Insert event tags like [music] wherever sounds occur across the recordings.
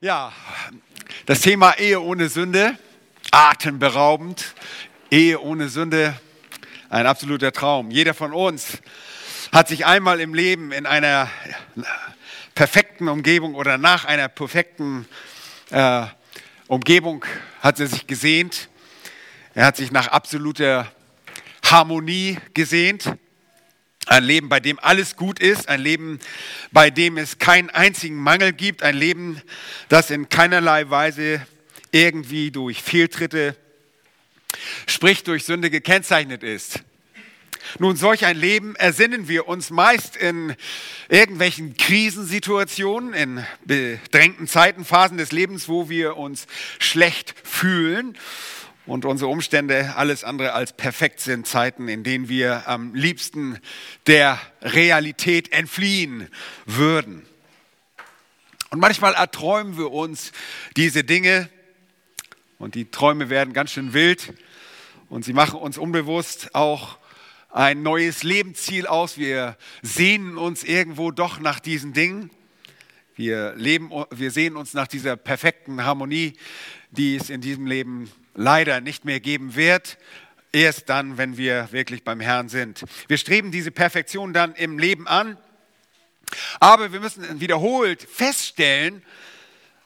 Ja, das Thema Ehe ohne Sünde, atemberaubend. Ehe ohne Sünde, ein absoluter Traum. Jeder von uns hat sich einmal im Leben in einer perfekten Umgebung oder nach einer perfekten äh, Umgebung hat er sich gesehnt. Er hat sich nach absoluter Harmonie gesehnt. Ein Leben, bei dem alles gut ist, ein Leben, bei dem es keinen einzigen Mangel gibt, ein Leben, das in keinerlei Weise irgendwie durch Fehltritte, sprich durch Sünde gekennzeichnet ist. Nun, solch ein Leben ersinnen wir uns meist in irgendwelchen Krisensituationen, in bedrängten Zeiten, Phasen des Lebens, wo wir uns schlecht fühlen und unsere Umstände alles andere als perfekt sind, Zeiten, in denen wir am liebsten der Realität entfliehen würden. Und manchmal erträumen wir uns diese Dinge und die Träume werden ganz schön wild und sie machen uns unbewusst auch ein neues Lebensziel aus. Wir sehnen uns irgendwo doch nach diesen Dingen. Wir, leben, wir sehen uns nach dieser perfekten Harmonie, die es in diesem Leben leider nicht mehr geben wird. Erst dann, wenn wir wirklich beim Herrn sind. Wir streben diese Perfektion dann im Leben an, aber wir müssen wiederholt feststellen,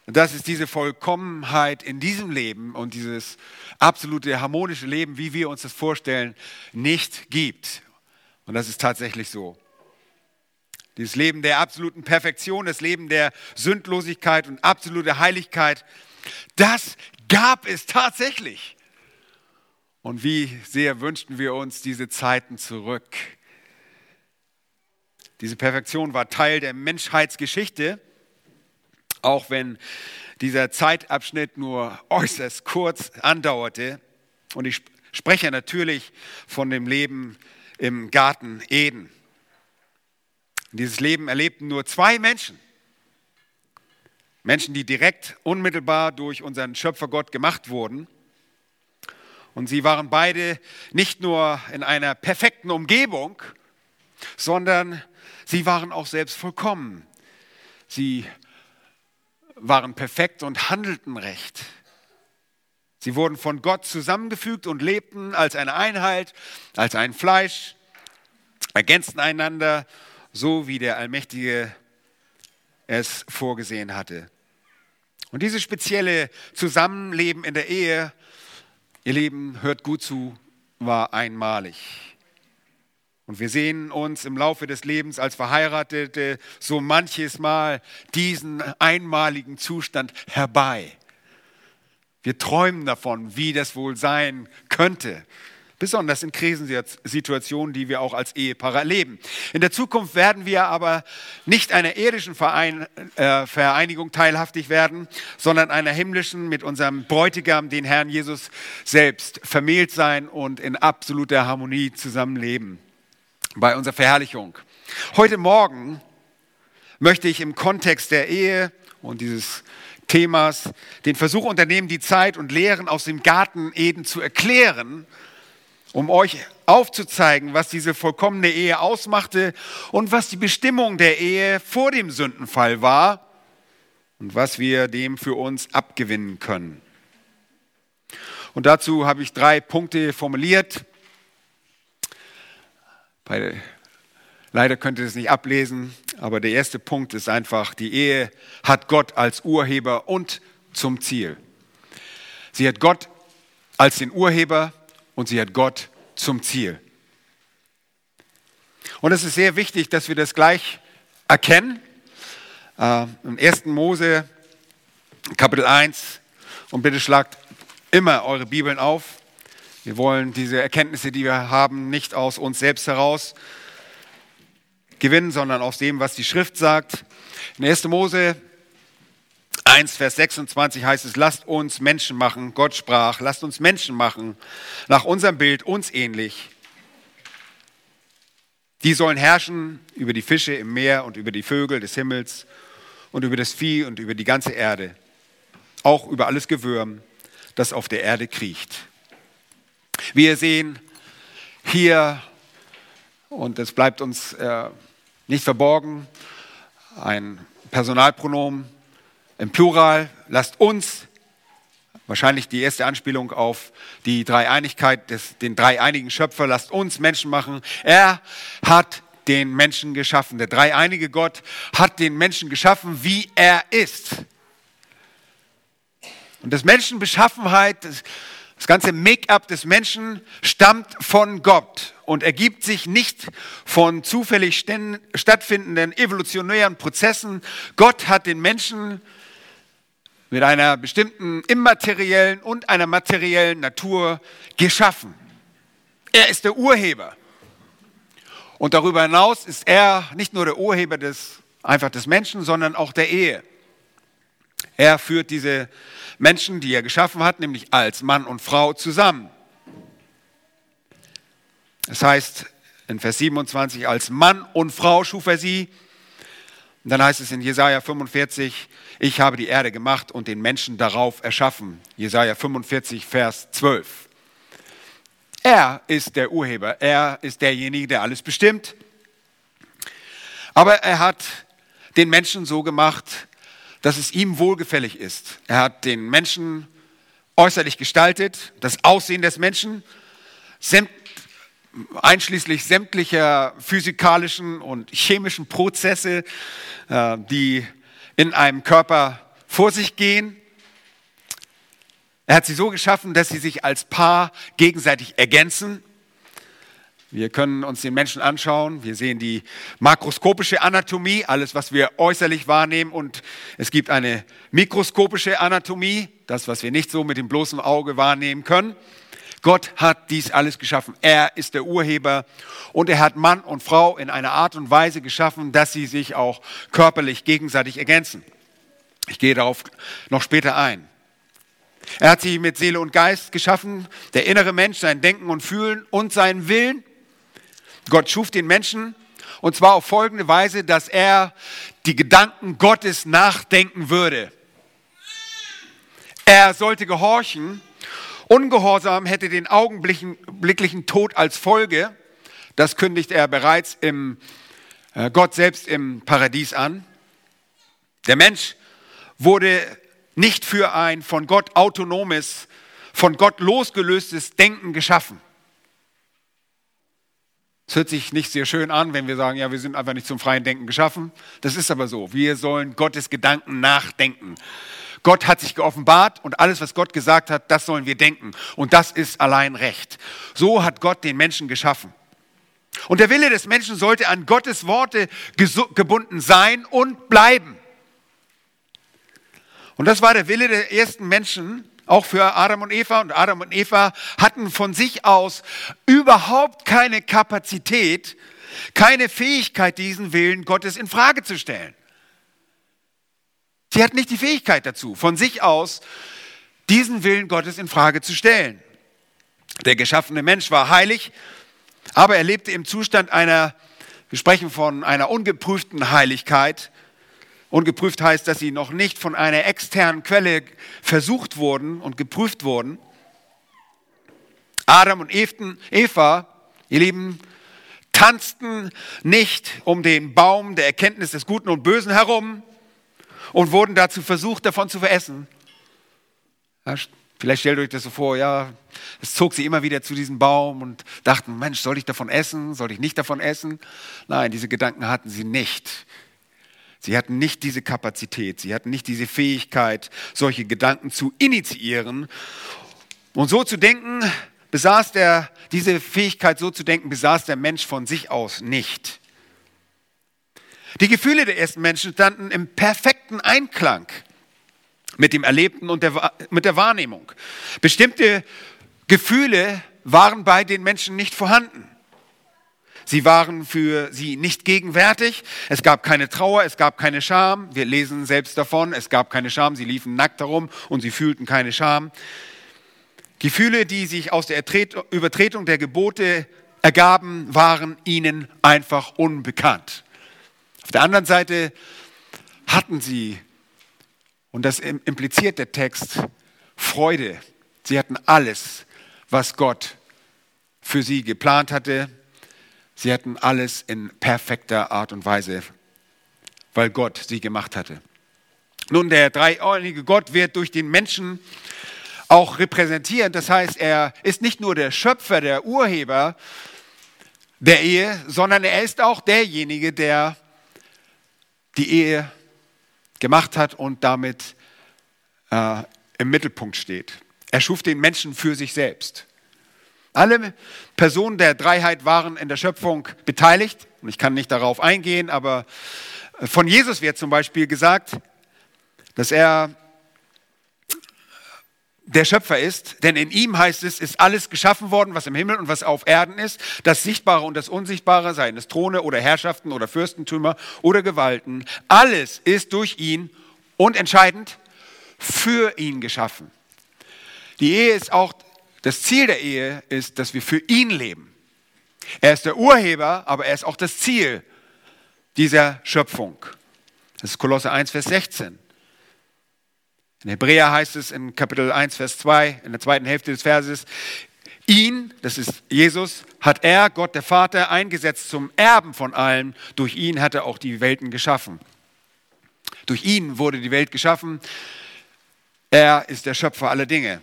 dass es diese Vollkommenheit in diesem Leben und dieses absolute harmonische Leben, wie wir uns das vorstellen, nicht gibt. Und das ist tatsächlich so. Dieses Leben der absoluten Perfektion, das Leben der Sündlosigkeit und absolute Heiligkeit, das gab es tatsächlich. Und wie sehr wünschten wir uns diese Zeiten zurück. Diese Perfektion war Teil der Menschheitsgeschichte, auch wenn dieser Zeitabschnitt nur äußerst kurz andauerte. Und ich spreche natürlich von dem Leben im Garten Eden. Dieses Leben erlebten nur zwei Menschen. Menschen, die direkt unmittelbar durch unseren Schöpfergott gemacht wurden. Und sie waren beide nicht nur in einer perfekten Umgebung, sondern sie waren auch selbst vollkommen. Sie waren perfekt und handelten recht. Sie wurden von Gott zusammengefügt und lebten als eine Einheit, als ein Fleisch, ergänzten einander, so wie der Allmächtige es vorgesehen hatte. Und dieses spezielle Zusammenleben in der Ehe, ihr Leben, hört gut zu, war einmalig. Und wir sehen uns im Laufe des Lebens als Verheiratete so manches Mal diesen einmaligen Zustand herbei. Wir träumen davon, wie das wohl sein könnte besonders in Krisensituationen, die wir auch als Ehepaar erleben. In der Zukunft werden wir aber nicht einer irdischen Verein, äh, Vereinigung teilhaftig werden, sondern einer himmlischen mit unserem Bräutigam, den Herrn Jesus selbst, vermählt sein und in absoluter Harmonie zusammenleben bei unserer Verherrlichung. Heute Morgen möchte ich im Kontext der Ehe und dieses Themas den Versuch unternehmen, die Zeit und Lehren aus dem Garten Eden zu erklären um euch aufzuzeigen, was diese vollkommene Ehe ausmachte und was die Bestimmung der Ehe vor dem Sündenfall war und was wir dem für uns abgewinnen können. Und dazu habe ich drei Punkte formuliert. Leider könnt ihr es nicht ablesen, aber der erste Punkt ist einfach, die Ehe hat Gott als Urheber und zum Ziel. Sie hat Gott als den Urheber und sie hat Gott zum Ziel. Und es ist sehr wichtig, dass wir das gleich erkennen. Äh, Im 1. Mose, Kapitel 1, und bitte schlagt immer eure Bibeln auf. Wir wollen diese Erkenntnisse, die wir haben, nicht aus uns selbst heraus gewinnen, sondern aus dem, was die Schrift sagt. In 1. Mose 1, Vers 26 heißt es, lasst uns Menschen machen. Gott sprach, lasst uns Menschen machen, nach unserem Bild, uns ähnlich. Die sollen herrschen über die Fische im Meer und über die Vögel des Himmels und über das Vieh und über die ganze Erde. Auch über alles Gewürm, das auf der Erde kriecht. Wir sehen hier, und es bleibt uns äh, nicht verborgen, ein Personalpronomen im Plural, lasst uns, wahrscheinlich die erste Anspielung auf die Dreieinigkeit, des, den dreieinigen Schöpfer, lasst uns Menschen machen. Er hat den Menschen geschaffen. Der dreieinige Gott hat den Menschen geschaffen, wie er ist. Und das Menschenbeschaffenheit, das, das ganze Make-up des Menschen stammt von Gott und ergibt sich nicht von zufällig stattfindenden evolutionären Prozessen. Gott hat den Menschen mit einer bestimmten immateriellen und einer materiellen Natur geschaffen. Er ist der Urheber. Und darüber hinaus ist er nicht nur der Urheber des, einfach des Menschen, sondern auch der Ehe. Er führt diese Menschen, die er geschaffen hat, nämlich als Mann und Frau zusammen. Das heißt in Vers 27, als Mann und Frau schuf er sie. Und dann heißt es in Jesaja 45, ich habe die Erde gemacht und den Menschen darauf erschaffen. Jesaja 45, Vers 12. Er ist der Urheber, er ist derjenige, der alles bestimmt. Aber er hat den Menschen so gemacht, dass es ihm wohlgefällig ist. Er hat den Menschen äußerlich gestaltet, das Aussehen des Menschen, einschließlich sämtlicher physikalischen und chemischen Prozesse, äh, die in einem Körper vor sich gehen. Er hat sie so geschaffen, dass sie sich als Paar gegenseitig ergänzen wir können uns den Menschen anschauen. Wir sehen die makroskopische Anatomie, alles, was wir äußerlich wahrnehmen. Und es gibt eine mikroskopische Anatomie, das, was wir nicht so mit dem bloßen Auge wahrnehmen können. Gott hat dies alles geschaffen. Er ist der Urheber und er hat Mann und Frau in einer Art und Weise geschaffen, dass sie sich auch körperlich gegenseitig ergänzen. Ich gehe darauf noch später ein. Er hat sie mit Seele und Geist geschaffen, der innere Mensch, sein Denken und Fühlen und seinen Willen. Gott schuf den Menschen und zwar auf folgende Weise, dass er die Gedanken Gottes nachdenken würde. Er sollte gehorchen. Ungehorsam hätte den augenblicklichen Tod als Folge. Das kündigt er bereits im äh, Gott selbst im Paradies an. Der Mensch wurde nicht für ein von Gott autonomes, von Gott losgelöstes Denken geschaffen. Es hört sich nicht sehr schön an, wenn wir sagen, ja, wir sind einfach nicht zum freien Denken geschaffen. Das ist aber so. Wir sollen Gottes Gedanken nachdenken. Gott hat sich geoffenbart und alles, was Gott gesagt hat, das sollen wir denken. Und das ist allein Recht. So hat Gott den Menschen geschaffen. Und der Wille des Menschen sollte an Gottes Worte gebunden sein und bleiben. Und das war der Wille der ersten Menschen, auch für Adam und Eva. Und Adam und Eva hatten von sich aus überhaupt keine Kapazität, keine Fähigkeit, diesen Willen Gottes in Frage zu stellen. Sie hatten nicht die Fähigkeit dazu, von sich aus diesen Willen Gottes in Frage zu stellen. Der geschaffene Mensch war heilig, aber er lebte im Zustand einer, wir sprechen von einer ungeprüften Heiligkeit, Ungeprüft heißt, dass sie noch nicht von einer externen Quelle versucht wurden und geprüft wurden. Adam und Eva, ihr Lieben, tanzten nicht um den Baum der Erkenntnis des Guten und Bösen herum und wurden dazu versucht, davon zu veressen. Vielleicht stellt euch das so vor, ja, es zog sie immer wieder zu diesem Baum und dachten, Mensch, soll ich davon essen? Soll ich nicht davon essen? Nein, diese Gedanken hatten sie nicht. Sie hatten nicht diese Kapazität, sie hatten nicht diese Fähigkeit, solche Gedanken zu initiieren. Und so zu denken, besaß der, diese Fähigkeit so zu denken, besaß der Mensch von sich aus nicht. Die Gefühle der ersten Menschen standen im perfekten Einklang mit dem Erlebten und der, mit der Wahrnehmung. Bestimmte Gefühle waren bei den Menschen nicht vorhanden. Sie waren für sie nicht gegenwärtig. Es gab keine Trauer, es gab keine Scham. Wir lesen selbst davon, es gab keine Scham. Sie liefen nackt herum und sie fühlten keine Scham. Gefühle, die sich aus der Übertretung der Gebote ergaben, waren ihnen einfach unbekannt. Auf der anderen Seite hatten sie, und das impliziert der Text, Freude. Sie hatten alles, was Gott für sie geplant hatte, Sie hatten alles in perfekter Art und Weise, weil Gott sie gemacht hatte. Nun, der dreieinige Gott wird durch den Menschen auch repräsentiert. Das heißt, er ist nicht nur der Schöpfer, der Urheber der Ehe, sondern er ist auch derjenige, der die Ehe gemacht hat und damit äh, im Mittelpunkt steht. Er schuf den Menschen für sich selbst. Alle Personen der Dreiheit waren in der Schöpfung beteiligt. Und ich kann nicht darauf eingehen, aber von Jesus wird zum Beispiel gesagt, dass er der Schöpfer ist, denn in ihm heißt es, ist alles geschaffen worden, was im Himmel und was auf Erden ist, das Sichtbare und das Unsichtbare, seien es Throne oder Herrschaften oder Fürstentümer oder Gewalten, alles ist durch ihn und entscheidend für ihn geschaffen. Die Ehe ist auch, das Ziel der Ehe ist, dass wir für ihn leben. Er ist der Urheber, aber er ist auch das Ziel dieser Schöpfung. Das ist Kolosse 1, Vers 16. In Hebräer heißt es in Kapitel 1, Vers 2, in der zweiten Hälfte des Verses, ihn, das ist Jesus, hat er, Gott der Vater, eingesetzt zum Erben von allen. Durch ihn hat er auch die Welten geschaffen. Durch ihn wurde die Welt geschaffen. Er ist der Schöpfer aller Dinge.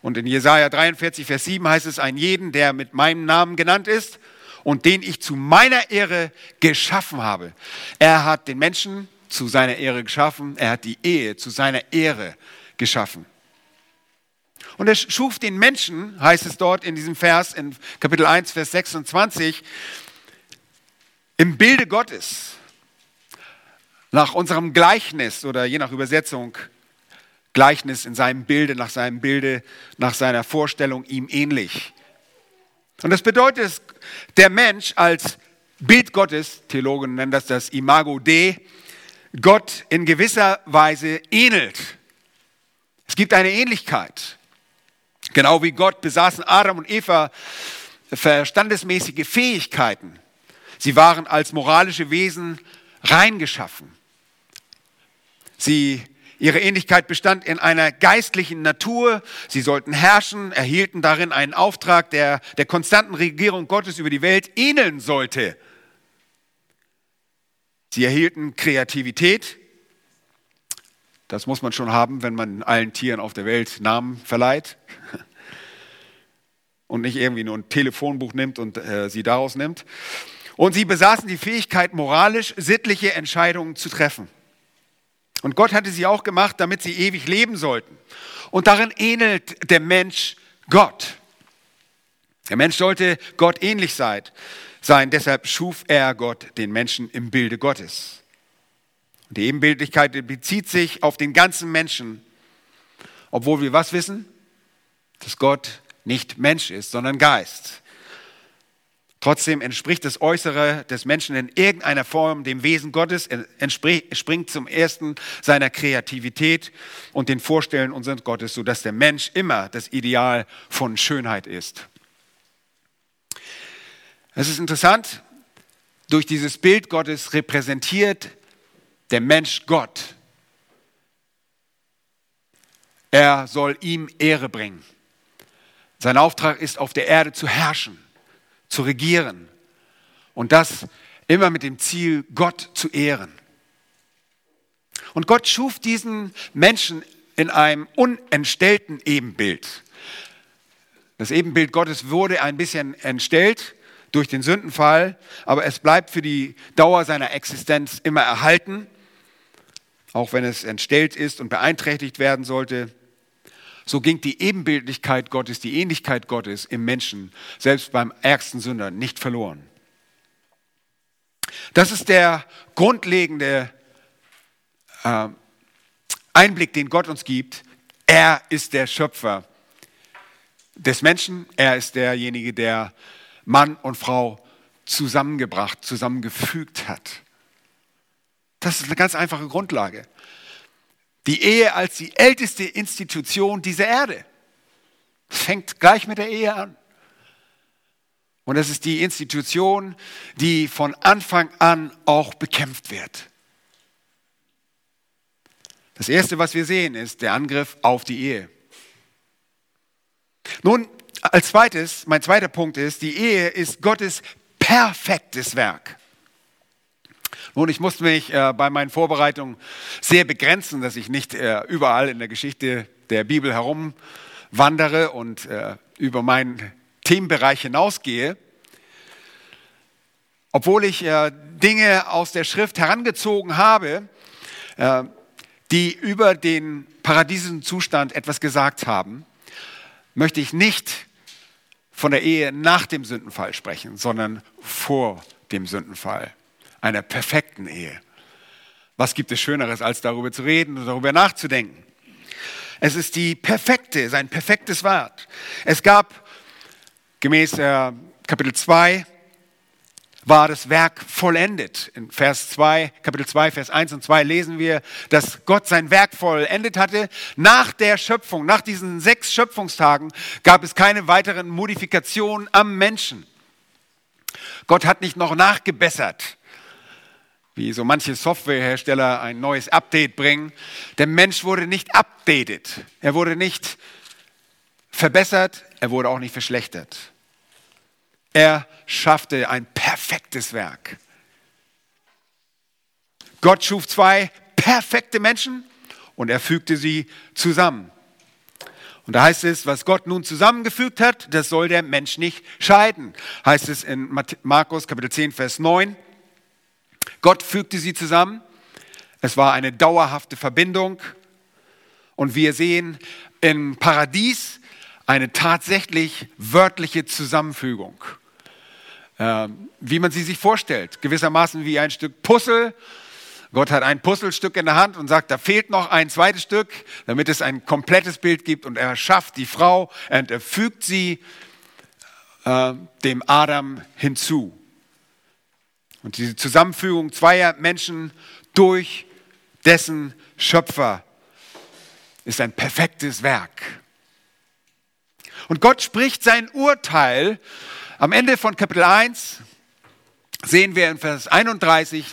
Und in Jesaja 43, Vers 7 heißt es, ein jeden, der mit meinem Namen genannt ist und den ich zu meiner Ehre geschaffen habe. Er hat den Menschen zu seiner Ehre geschaffen. Er hat die Ehe zu seiner Ehre geschaffen. Und er schuf den Menschen, heißt es dort in diesem Vers, in Kapitel 1, Vers 26, im Bilde Gottes, nach unserem Gleichnis oder je nach Übersetzung, Gleichnis in seinem Bilde, nach seinem Bilde, nach seiner Vorstellung ihm ähnlich. Und das bedeutet, der Mensch als Bild Gottes, Theologen nennen das das Imago Dei, Gott in gewisser Weise ähnelt. Es gibt eine Ähnlichkeit. Genau wie Gott besaßen Adam und Eva verstandesmäßige Fähigkeiten. Sie waren als moralische Wesen reingeschaffen. Sie, ihre Ähnlichkeit bestand in einer geistlichen Natur. Sie sollten herrschen, erhielten darin einen Auftrag, der der konstanten Regierung Gottes über die Welt ähneln sollte. Sie erhielten Kreativität. Das muss man schon haben, wenn man allen Tieren auf der Welt Namen verleiht. [laughs] Und nicht irgendwie nur ein Telefonbuch nimmt und äh, sie daraus nimmt. Und sie besaßen die Fähigkeit, moralisch sittliche Entscheidungen zu treffen. Und Gott hatte sie auch gemacht, damit sie ewig leben sollten. Und darin ähnelt der Mensch Gott. Der Mensch sollte Gott ähnlich sein. Deshalb schuf er Gott den Menschen im Bilde Gottes. Die Ebenbildlichkeit bezieht sich auf den ganzen Menschen, obwohl wir was wissen? Dass Gott nicht Mensch ist, sondern Geist. Trotzdem entspricht das Äußere des Menschen in irgendeiner Form dem Wesen Gottes, entspringt zum ersten seiner Kreativität und den Vorstellungen unseres Gottes, sodass der Mensch immer das Ideal von Schönheit ist. Es ist interessant, durch dieses Bild Gottes repräsentiert der Mensch Gott. Er soll ihm Ehre bringen. Sein Auftrag ist, auf der Erde zu herrschen, zu regieren. Und das immer mit dem Ziel, Gott zu ehren. Und Gott schuf diesen Menschen in einem unentstellten Ebenbild. Das Ebenbild Gottes wurde ein bisschen entstellt durch den Sündenfall, aber es bleibt für die Dauer seiner Existenz immer erhalten, auch wenn es entstellt ist und beeinträchtigt werden sollte. So ging die Ebenbildlichkeit Gottes, die Ähnlichkeit Gottes im Menschen, selbst beim ärgsten Sünder, nicht verloren. Das ist der grundlegende äh, Einblick, den Gott uns gibt. Er ist der Schöpfer des Menschen. Er ist derjenige, der Mann und Frau zusammengebracht, zusammengefügt hat. Das ist eine ganz einfache Grundlage. Die Ehe als die älteste Institution dieser Erde. fängt gleich mit der Ehe an. Und es ist die Institution, die von Anfang an auch bekämpft wird. Das Erste, was wir sehen, ist der Angriff auf die Ehe. Nun, als zweites, mein zweiter Punkt ist, die Ehe ist Gottes perfektes Werk. Nun, ich musste mich äh, bei meinen Vorbereitungen sehr begrenzen, dass ich nicht äh, überall in der Geschichte der Bibel herumwandere und äh, über meinen Themenbereich hinausgehe. Obwohl ich äh, Dinge aus der Schrift herangezogen habe, äh, die über den paradiesischen Zustand etwas gesagt haben, möchte ich nicht von der Ehe nach dem Sündenfall sprechen, sondern vor dem Sündenfall, einer perfekten Ehe. Was gibt es Schöneres, als darüber zu reden und darüber nachzudenken? Es ist die perfekte, sein perfektes Wort. Es gab gemäß äh, Kapitel 2 war das Werk vollendet. In Vers 2, Kapitel 2, Vers 1 und 2 lesen wir, dass Gott sein Werk vollendet hatte. Nach der Schöpfung, nach diesen sechs Schöpfungstagen gab es keine weiteren Modifikationen am Menschen. Gott hat nicht noch nachgebessert, wie so manche Softwarehersteller ein neues Update bringen. Der Mensch wurde nicht updated. Er wurde nicht verbessert, er wurde auch nicht verschlechtert. Er schaffte ein perfektes Werk. Gott schuf zwei perfekte Menschen und er fügte sie zusammen. Und da heißt es, was Gott nun zusammengefügt hat, das soll der Mensch nicht scheiden. Heißt es in Markus Kapitel 10, Vers 9. Gott fügte sie zusammen. Es war eine dauerhafte Verbindung. Und wir sehen im Paradies eine tatsächlich wörtliche Zusammenfügung. Ähm, wie man sie sich vorstellt. Gewissermaßen wie ein Stück Puzzle. Gott hat ein Puzzlestück in der Hand und sagt, da fehlt noch ein zweites Stück, damit es ein komplettes Bild gibt. Und er schafft die Frau und er fügt sie äh, dem Adam hinzu. Und diese Zusammenfügung zweier Menschen durch dessen Schöpfer ist ein perfektes Werk. Und Gott spricht sein Urteil am Ende von Kapitel 1 sehen wir in Vers 31,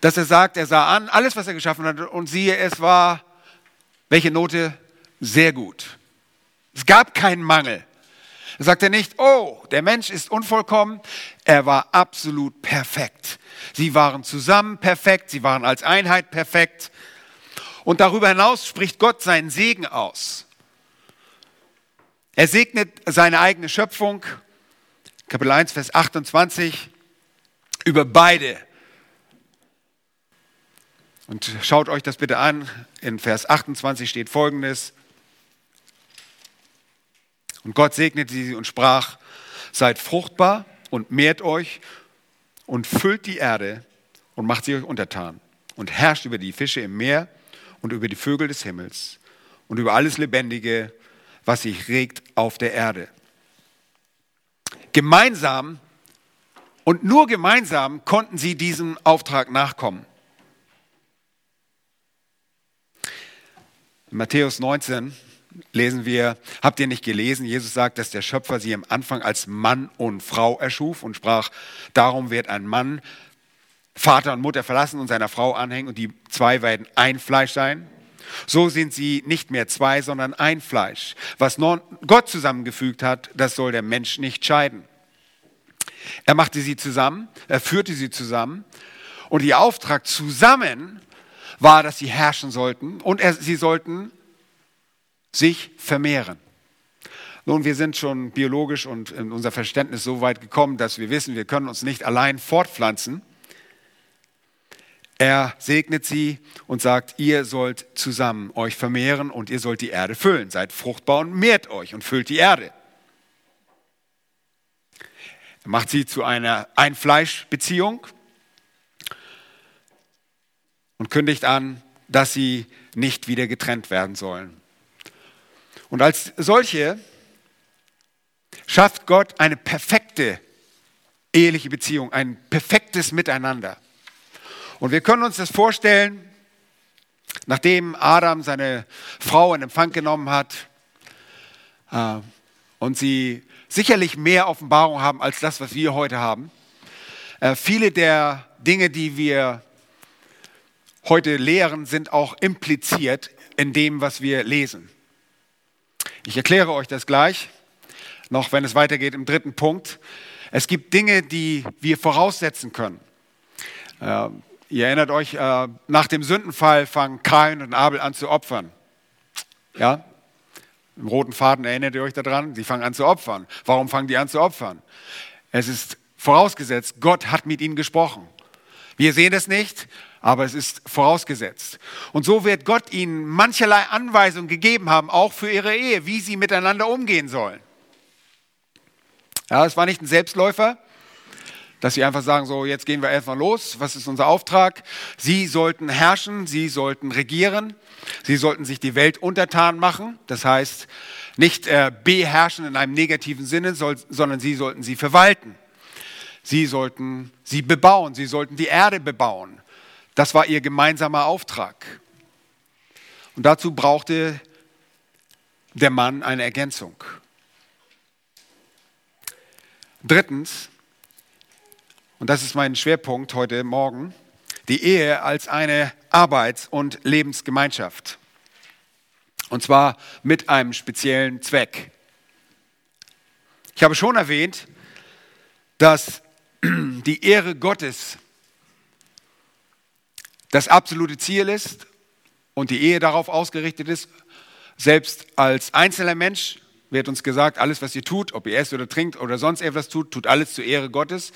dass er sagt, er sah an, alles, was er geschaffen hat, und siehe, es war, welche Note? Sehr gut. Es gab keinen Mangel. Er sagte nicht, oh, der Mensch ist unvollkommen. Er war absolut perfekt. Sie waren zusammen perfekt, sie waren als Einheit perfekt. Und darüber hinaus spricht Gott seinen Segen aus. Er segnet seine eigene Schöpfung Kapitel 1, Vers 28, über beide. Und schaut euch das bitte an. In Vers 28 steht folgendes. Und Gott segnete sie und sprach, seid fruchtbar und mehrt euch und füllt die Erde und macht sie euch untertan und herrscht über die Fische im Meer und über die Vögel des Himmels und über alles Lebendige, was sich regt auf der Erde gemeinsam und nur gemeinsam konnten sie diesem Auftrag nachkommen. In Matthäus 19 lesen wir, habt ihr nicht gelesen, Jesus sagt, dass der Schöpfer sie am Anfang als Mann und Frau erschuf und sprach, darum wird ein Mann Vater und Mutter verlassen und seiner Frau anhängen und die zwei werden ein Fleisch sein. So sind sie nicht mehr zwei, sondern ein Fleisch. Was Gott zusammengefügt hat, das soll der Mensch nicht scheiden. Er machte sie zusammen, er führte sie zusammen und ihr Auftrag zusammen war, dass sie herrschen sollten und er, sie sollten sich vermehren. Nun, wir sind schon biologisch und in unser Verständnis so weit gekommen, dass wir wissen, wir können uns nicht allein fortpflanzen. Er segnet sie und sagt, ihr sollt zusammen euch vermehren und ihr sollt die Erde füllen. Seid fruchtbar und mehrt euch und füllt die Erde. Er macht sie zu einer Einfleischbeziehung und kündigt an, dass sie nicht wieder getrennt werden sollen. Und als solche schafft Gott eine perfekte eheliche Beziehung, ein perfektes Miteinander. Und wir können uns das vorstellen, nachdem Adam seine Frau in Empfang genommen hat äh, und sie sicherlich mehr Offenbarung haben als das, was wir heute haben. Äh, viele der Dinge, die wir heute lehren, sind auch impliziert in dem, was wir lesen. Ich erkläre euch das gleich, noch wenn es weitergeht im dritten Punkt. Es gibt Dinge, die wir voraussetzen können. Äh, Ihr erinnert euch, äh, nach dem Sündenfall fangen Kain und Abel an zu opfern. Ja? Im roten Faden erinnert ihr euch daran? Sie fangen an zu opfern. Warum fangen die an zu opfern? Es ist vorausgesetzt, Gott hat mit ihnen gesprochen. Wir sehen es nicht, aber es ist vorausgesetzt. Und so wird Gott ihnen mancherlei Anweisungen gegeben haben, auch für ihre Ehe, wie sie miteinander umgehen sollen. Ja, es war nicht ein Selbstläufer, dass sie einfach sagen, so jetzt gehen wir erstmal los, was ist unser Auftrag? Sie sollten herrschen, sie sollten regieren, sie sollten sich die Welt untertan machen, das heißt nicht äh, beherrschen in einem negativen Sinne, soll, sondern sie sollten sie verwalten. Sie sollten sie bebauen, sie sollten die Erde bebauen. Das war ihr gemeinsamer Auftrag. Und dazu brauchte der Mann eine Ergänzung. Drittens, und das ist mein Schwerpunkt heute Morgen, die Ehe als eine Arbeits- und Lebensgemeinschaft. Und zwar mit einem speziellen Zweck. Ich habe schon erwähnt, dass [clears throat] die Ehre Gottes das absolute Ziel ist und die Ehe darauf ausgerichtet ist. Selbst als einzelner Mensch wird uns gesagt, alles, was ihr tut, ob ihr esst oder trinkt oder sonst etwas tut, tut alles zur Ehre Gottes.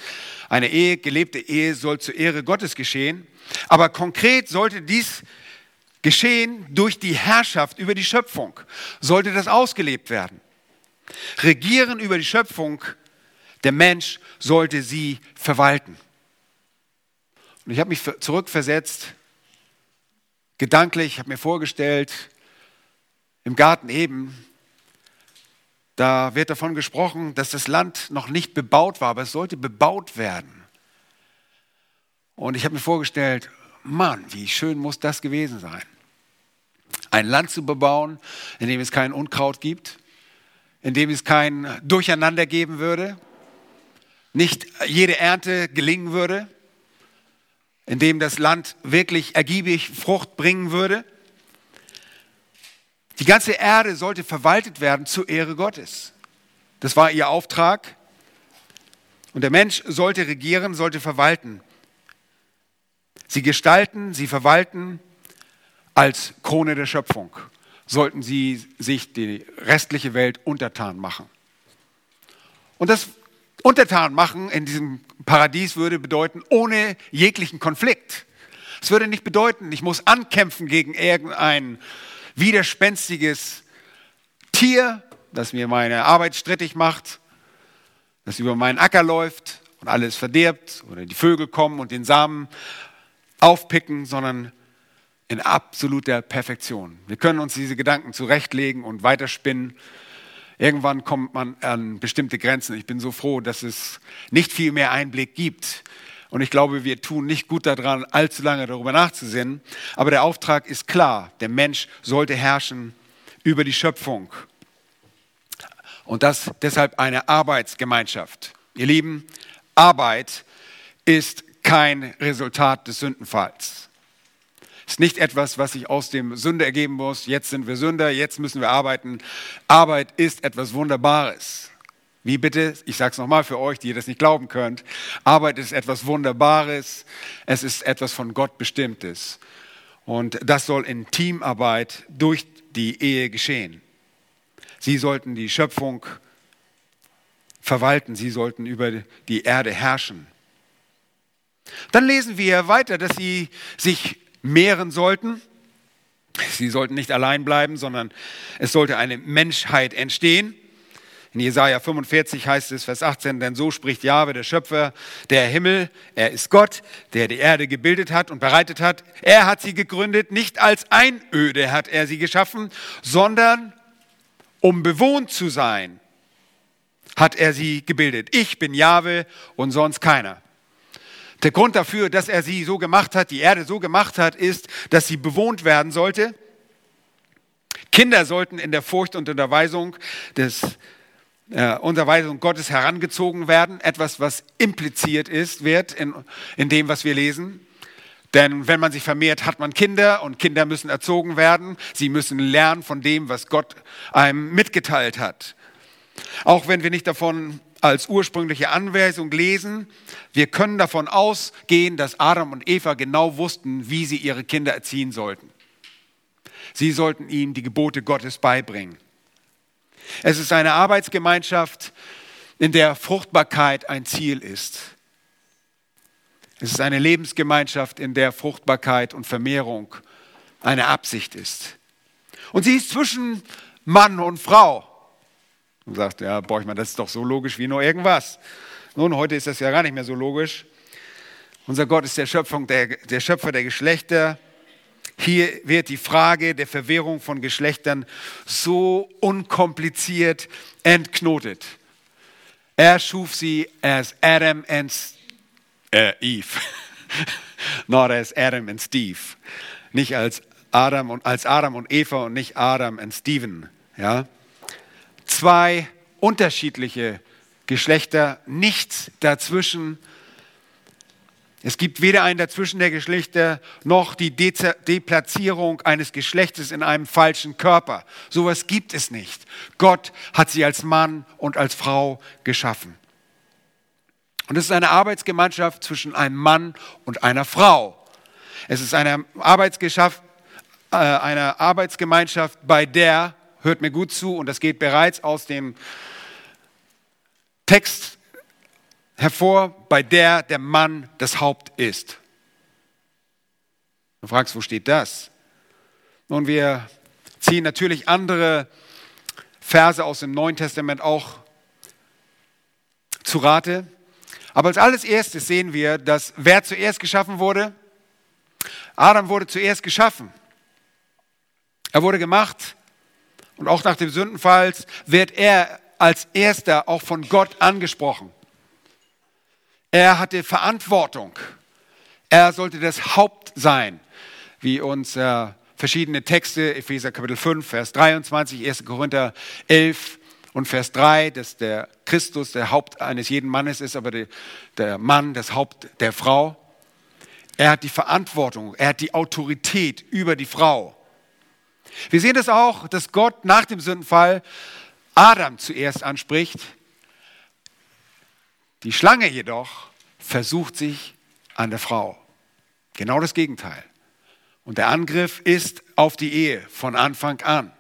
Eine Ehe, gelebte Ehe soll zur Ehre Gottes geschehen. Aber konkret sollte dies geschehen durch die Herrschaft über die Schöpfung. Sollte das ausgelebt werden. Regieren über die Schöpfung, der Mensch sollte sie verwalten. Und ich habe mich zurückversetzt, gedanklich, habe mir vorgestellt, im Garten eben, da wird davon gesprochen, dass das Land noch nicht bebaut war, aber es sollte bebaut werden. Und ich habe mir vorgestellt, Mann, wie schön muss das gewesen sein. Ein Land zu bebauen, in dem es kein Unkraut gibt, in dem es kein Durcheinander geben würde, nicht jede Ernte gelingen würde, in dem das Land wirklich ergiebig Frucht bringen würde. Die ganze Erde sollte verwaltet werden zur Ehre Gottes. Das war ihr Auftrag. Und der Mensch sollte regieren, sollte verwalten. Sie gestalten, sie verwalten als Krone der Schöpfung. Sollten sie sich die restliche Welt untertan machen. Und das Untertan machen in diesem Paradies würde bedeuten, ohne jeglichen Konflikt. Es würde nicht bedeuten, ich muss ankämpfen gegen irgendein widerspenstiges Tier, das mir meine Arbeit strittig macht, das über meinen Acker läuft und alles verdirbt oder die Vögel kommen und den Samen aufpicken, sondern in absoluter Perfektion. Wir können uns diese Gedanken zurechtlegen und weiterspinnen. Irgendwann kommt man an bestimmte Grenzen. Ich bin so froh, dass es nicht viel mehr Einblick gibt und ich glaube, wir tun nicht gut daran, allzu lange darüber nachzusinnen. Aber der Auftrag ist klar. Der Mensch sollte herrschen über die Schöpfung. Und das deshalb eine Arbeitsgemeinschaft. Ihr Lieben, Arbeit ist kein Resultat des Sündenfalls. Ist nicht etwas, was sich aus dem Sünde ergeben muss. Jetzt sind wir Sünder, jetzt müssen wir arbeiten. Arbeit ist etwas Wunderbares. Wie bitte? Ich sage es nochmal für euch, die ihr das nicht glauben könnt. Arbeit ist etwas Wunderbares. Es ist etwas von Gott Bestimmtes. Und das soll in Teamarbeit durch die Ehe geschehen. Sie sollten die Schöpfung verwalten. Sie sollten über die Erde herrschen. Dann lesen wir weiter, dass sie sich mehren sollten. Sie sollten nicht allein bleiben, sondern es sollte eine Menschheit entstehen. In Jesaja 45 heißt es, Vers 18, denn so spricht Jahwe, der Schöpfer, der Himmel, er ist Gott, der die Erde gebildet hat und bereitet hat. Er hat sie gegründet, nicht als Einöde hat er sie geschaffen, sondern um bewohnt zu sein, hat er sie gebildet. Ich bin Jahwe und sonst keiner. Der Grund dafür, dass er sie so gemacht hat, die Erde so gemacht hat, ist, dass sie bewohnt werden sollte. Kinder sollten in der Furcht und Unterweisung des äh, Unterweisung Gottes herangezogen werden, etwas, was impliziert ist, wird in, in dem, was wir lesen. Denn wenn man sich vermehrt, hat man Kinder und Kinder müssen erzogen werden. Sie müssen lernen von dem, was Gott einem mitgeteilt hat. Auch wenn wir nicht davon als ursprüngliche Anweisung lesen, wir können davon ausgehen, dass Adam und Eva genau wussten, wie sie ihre Kinder erziehen sollten. Sie sollten ihnen die Gebote Gottes beibringen. Es ist eine Arbeitsgemeinschaft, in der Fruchtbarkeit ein Ziel ist. Es ist eine Lebensgemeinschaft, in der Fruchtbarkeit und Vermehrung eine Absicht ist. Und sie ist zwischen Mann und Frau. Und sagt, ja, Borchmann, das ist doch so logisch wie nur irgendwas. Nun, heute ist das ja gar nicht mehr so logisch. Unser Gott ist der, Schöpfung der, der Schöpfer der Geschlechter. Hier wird die Frage der Verwehrung von Geschlechtern so unkompliziert entknotet. Er schuf sie als Adam and äh, Eve, [laughs] not as Adam and Steve, nicht als Adam und als Adam und Eva und nicht Adam und Steven. Ja, zwei unterschiedliche Geschlechter, nichts dazwischen. Es gibt weder ein Dazwischen der Geschlechter noch die De Deplatzierung eines Geschlechtes in einem falschen Körper. Sowas gibt es nicht. Gott hat sie als Mann und als Frau geschaffen. Und es ist eine Arbeitsgemeinschaft zwischen einem Mann und einer Frau. Es ist eine, Arbeitsgeschaft, äh, eine Arbeitsgemeinschaft, bei der, hört mir gut zu, und das geht bereits aus dem Text hervor, bei der der Mann das Haupt ist. Du fragst, wo steht das? Nun, wir ziehen natürlich andere Verse aus dem Neuen Testament auch zu Rate. Aber als alles erstes sehen wir, dass wer zuerst geschaffen wurde? Adam wurde zuerst geschaffen. Er wurde gemacht und auch nach dem Sündenfall wird er als erster auch von Gott angesprochen. Er hatte Verantwortung. Er sollte das Haupt sein, wie uns äh, verschiedene Texte, Epheser Kapitel 5, Vers 23, 1. Korinther 11 und Vers 3, dass der Christus der Haupt eines jeden Mannes ist, aber der, der Mann das Haupt der Frau. Er hat die Verantwortung, er hat die Autorität über die Frau. Wir sehen das auch, dass Gott nach dem Sündenfall Adam zuerst anspricht die Schlange jedoch versucht sich an der Frau. Genau das Gegenteil. Und der Angriff ist auf die Ehe von Anfang an.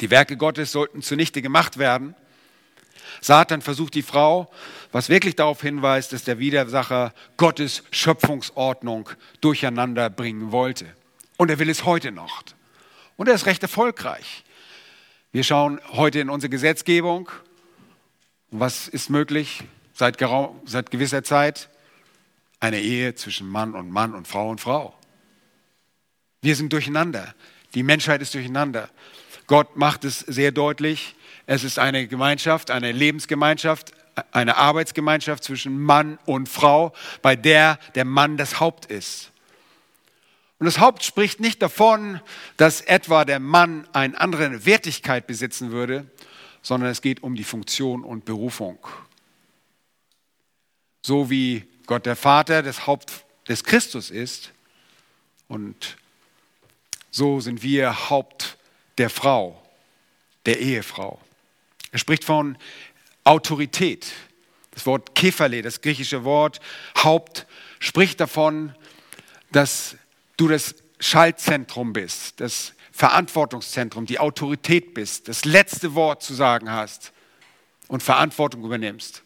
Die Werke Gottes sollten zunichte gemacht werden. Satan versucht die Frau, was wirklich darauf hinweist, dass der Widersacher Gottes Schöpfungsordnung durcheinander bringen wollte. Und er will es heute noch. Und er ist recht erfolgreich. Wir schauen heute in unsere Gesetzgebung. Was ist möglich? Seit, seit gewisser Zeit eine Ehe zwischen Mann und Mann und Frau und Frau. Wir sind durcheinander. Die Menschheit ist durcheinander. Gott macht es sehr deutlich. Es ist eine Gemeinschaft, eine Lebensgemeinschaft, eine Arbeitsgemeinschaft zwischen Mann und Frau, bei der der Mann das Haupt ist. Und das Haupt spricht nicht davon, dass etwa der Mann eine andere Wertigkeit besitzen würde, sondern es geht um die Funktion und Berufung so wie Gott der Vater das Haupt des Christus ist. Und so sind wir Haupt der Frau, der Ehefrau. Er spricht von Autorität. Das Wort Kephale, das griechische Wort Haupt, spricht davon, dass du das Schaltzentrum bist, das Verantwortungszentrum, die Autorität bist, das letzte Wort zu sagen hast und Verantwortung übernimmst.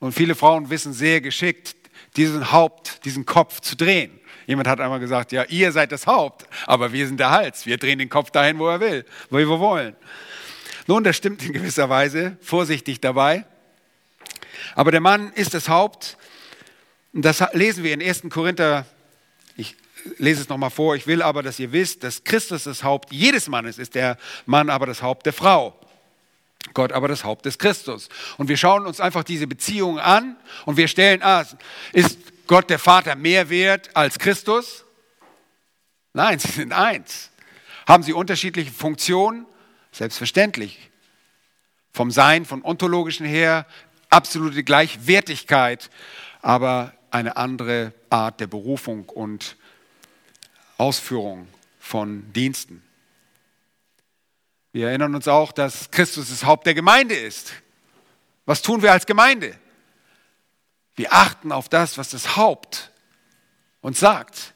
Und viele Frauen wissen sehr geschickt, diesen Haupt, diesen Kopf zu drehen. Jemand hat einmal gesagt, ja, ihr seid das Haupt, aber wir sind der Hals. Wir drehen den Kopf dahin, wo er will, wo wir wollen. Nun, das stimmt in gewisser Weise, vorsichtig dabei. Aber der Mann ist das Haupt. Das lesen wir in 1. Korinther, ich lese es nochmal vor, ich will aber, dass ihr wisst, dass Christus das Haupt jedes Mannes ist, der Mann aber das Haupt der Frau. Gott aber das Haupt des Christus. Und wir schauen uns einfach diese Beziehung an und wir stellen, ah, ist Gott der Vater mehr wert als Christus? Nein, [laughs] sie sind eins. Haben sie unterschiedliche Funktionen? Selbstverständlich. Vom Sein, von ontologischen her, absolute Gleichwertigkeit, aber eine andere Art der Berufung und Ausführung von Diensten. Wir erinnern uns auch, dass Christus das Haupt der Gemeinde ist. Was tun wir als Gemeinde? Wir achten auf das, was das Haupt uns sagt.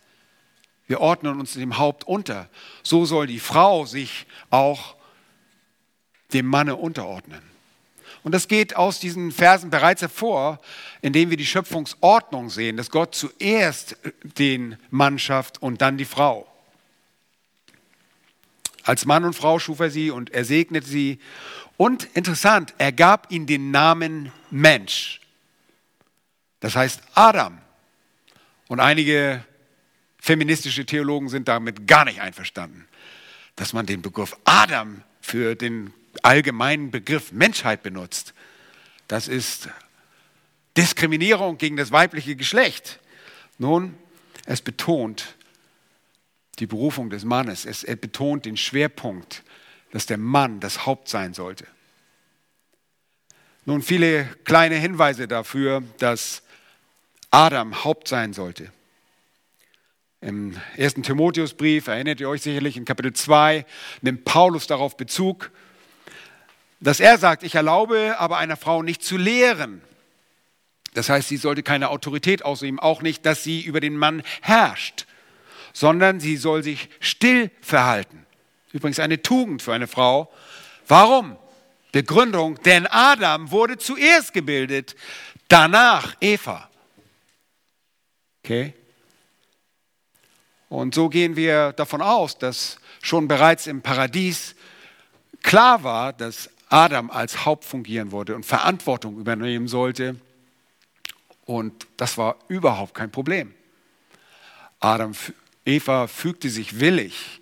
Wir ordnen uns dem Haupt unter. So soll die Frau sich auch dem Manne unterordnen. Und das geht aus diesen Versen bereits hervor, indem wir die Schöpfungsordnung sehen, dass Gott zuerst den Mann schafft und dann die Frau. Als Mann und Frau schuf er sie und er segnete sie. Und interessant, er gab ihnen den Namen Mensch. Das heißt Adam. Und einige feministische Theologen sind damit gar nicht einverstanden, dass man den Begriff Adam für den allgemeinen Begriff Menschheit benutzt. Das ist Diskriminierung gegen das weibliche Geschlecht. Nun, es betont die Berufung des Mannes. Es betont den Schwerpunkt, dass der Mann das Haupt sein sollte. Nun, viele kleine Hinweise dafür, dass Adam Haupt sein sollte. Im ersten Timotheusbrief, erinnert ihr euch sicherlich, in Kapitel 2 nimmt Paulus darauf Bezug, dass er sagt, ich erlaube aber einer Frau nicht zu lehren. Das heißt, sie sollte keine Autorität ausüben, auch nicht, dass sie über den Mann herrscht, sondern sie soll sich still verhalten. Übrigens eine Tugend für eine Frau. Warum? Begründung, denn Adam wurde zuerst gebildet, danach Eva. Okay? Und so gehen wir davon aus, dass schon bereits im Paradies klar war, dass Adam als Haupt fungieren wollte und Verantwortung übernehmen sollte. Und das war überhaupt kein Problem. Adam, Eva fügte sich willig